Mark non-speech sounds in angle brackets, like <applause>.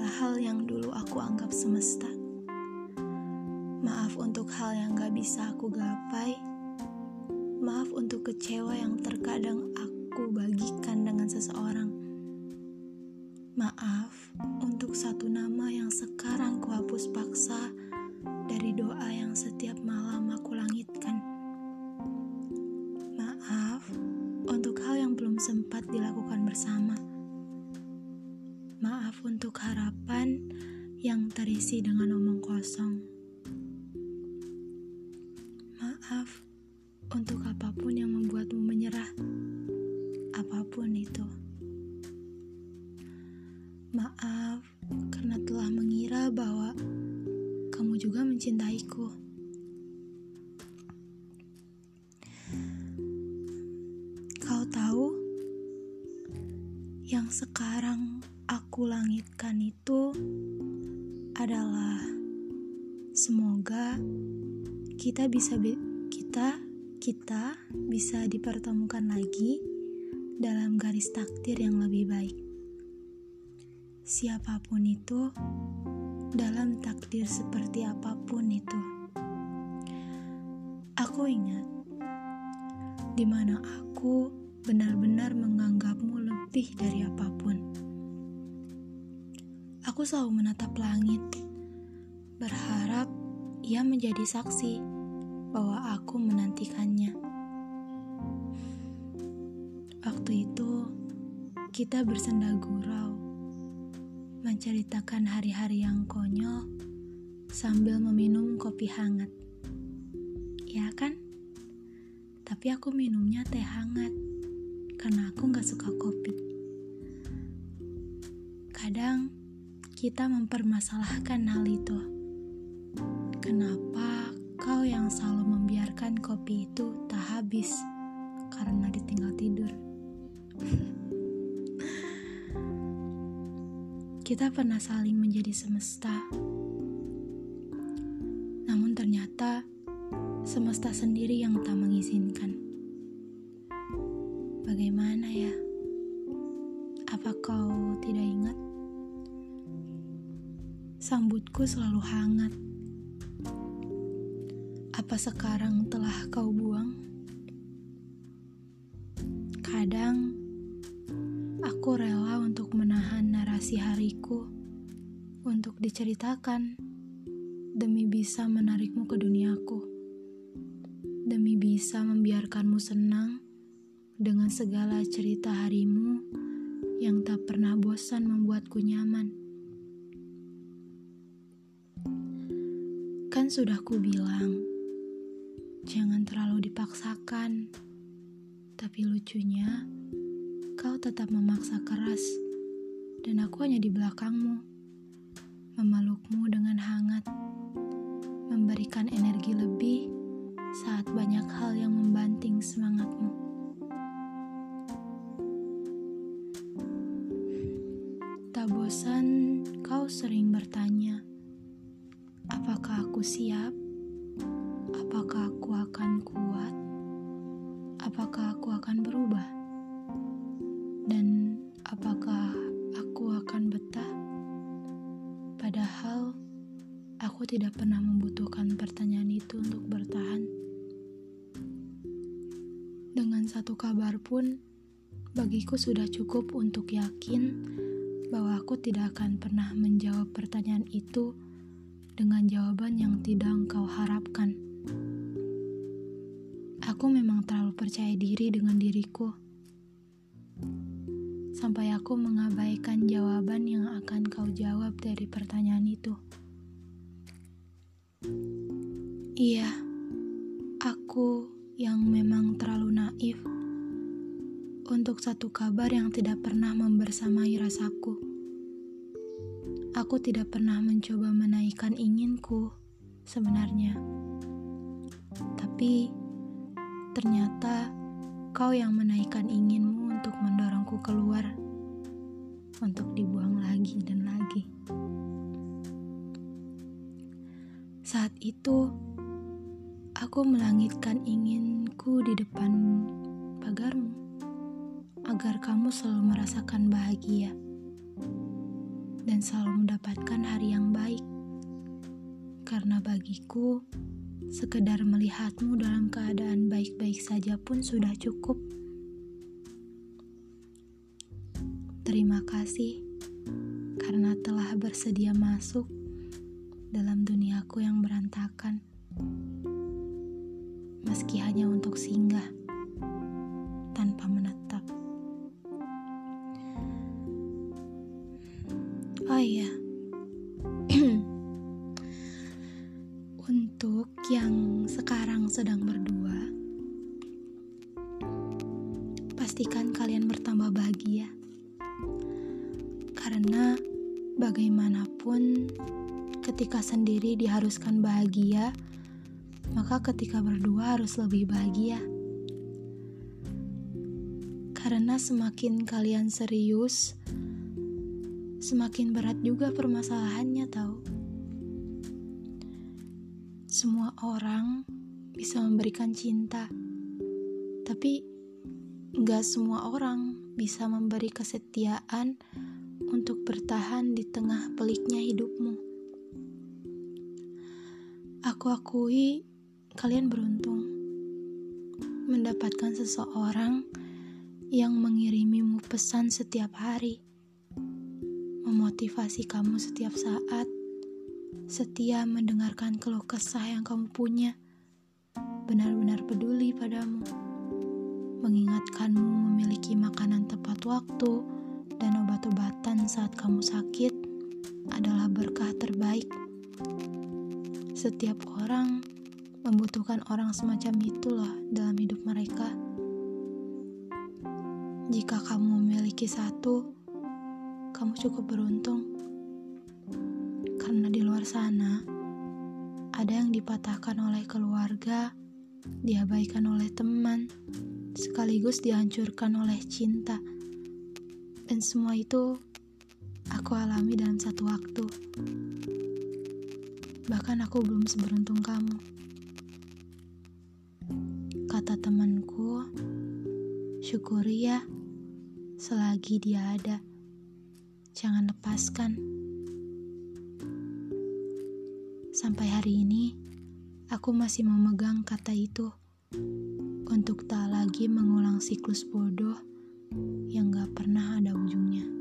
segala hal yang dulu aku anggap semesta. Maaf untuk hal yang gak bisa aku gapai. Maaf untuk kecewa yang terkadang aku bagikan dengan seseorang. Maaf untuk satu nama yang sekarang kuhapus paksa dari doa yang setiap terisi dengan omong kosong. Maaf untuk apa pun yang membuatmu menyerah, apa pun itu. Maaf karena telah mengira bahwa kamu juga mencintaiku. Kau tahu, yang sekarang aku langitkan itu semoga kita bisa kita kita bisa dipertemukan lagi dalam garis takdir yang lebih baik. Siapa pun itu, dalam takdir seperti apa pun itu, aku ingat di mana aku benar-benar menganggapmu lebih dari apa pun. Aku selalu menatap langit, berharap ia menjadi saksi bahwa aku menantikannya. Waktu itu, kita bersenda gurau, menceritakan hari-hari yang konyol sambil meminum kopi hangat. Ya kan? Tapi aku minumnya teh hangat karena aku gak suka kopi. Kadang kita mempermasalahkan hal itu. Kenapa kau yang selalu membiarkan kopi itu tak habis karena ditinggal tidur? <laughs> kita pernah saling menjadi semesta. Namun ternyata semesta sendiri yang tak mengizinkan. Bagaimana ya? Apa kau tidak ingat? Sambutku selalu hangat. Apa sekarang telah kau buang? Kadang aku rela untuk menahan narasi hariku untuk diceritakan demi bisa menarikmu ke duniaku, demi bisa membiarkanmu senang dengan segala cerita harimu yang tak pernah bosan membuatku nyaman. Kan sudah ku bilang, jangan terlalu dipaksakan. Tapi lucunya, kau tetap memaksa keras, dan aku hanya di belakangmu, memelukmu dengan hangat, memberikan energi lebih saat banyak hal yang membanting semangatmu. Tak bosan, kau sering bertanya, apakah aku siap? Tidak pernah membutuhkan pertanyaan itu untuk bertahan. Dengan satu kabar pun, bagiku sudah cukup untuk yakin bahwa aku tidak akan pernah menjawab pertanyaan itu dengan jawaban yang tidak engkau harapkan. Aku memang terlalu percaya diri dengan diriku, sampai aku mengabaikan jawaban yang akan kau jawab dari pertanyaan itu. Iya, aku yang memang terlalu naif untuk satu kabar yang tidak pernah membersamai rasaku. Aku tidak pernah mencoba menaikkan inginku sebenarnya. Tapi ternyata kau yang menaikkan inginmu untuk mendorongku keluar untuk dibuang lagi dan lagi. Saat itu, aku melangitkan inginku di depan pagarmu agar kamu selalu merasakan bahagia. dan selalu mendapatkan hari yang baik. Karena bagiku, sekedar melihatmu dalam keadaan baik-baik saja pun sudah cukup. Terima kasih karena telah bersedia masuk dalam duniaku yang berantakan. Meski hanya untuk singgah tanpa menetap. Oh iya. <clears throat> untuk yang sekarang sedang berdua, pastikan kalian bertambah bahagia karena bagaimanapun ketika sendiri diharuskan bahagia, maka ketika berdua harus lebih bahagia. Karena semakin kalian serius, semakin berat juga permasalahannya tahu. Semua orang bisa memberikan cinta, tapi nggak semua orang bisa memberi kesetiaan untuk bertahan di tengah peliknya hidupmu. Aku akui kalian beruntung mendapatkan seseorang yang mengirimimu pesan setiap hari, memotivasi kamu setiap saat, setia mendengarkan keluh kesah yang kamu punya, benar-benar peduli padamu, mengingatkanmu memiliki makanan tepat waktu, dan obat-obatan saat kamu sakit adalah berkah terbaik. Setiap orang membutuhkan orang semacam itu loh dalam hidup mereka. Jika kamu memiliki satu, kamu cukup beruntung. Karena di luar sana, ada yang dipatahkan oleh keluarga, diabaikan oleh teman, sekaligus dihancurkan oleh cinta. Dan semua itu aku alami dalam satu waktu. Bahkan aku belum seberuntung kamu. Kata temanku, syukuri ya selagi dia ada. Jangan lepaskan. Sampai hari ini, aku masih memegang kata itu untuk tak lagi mengulang siklus bodoh yang gak pernah ada ujungnya.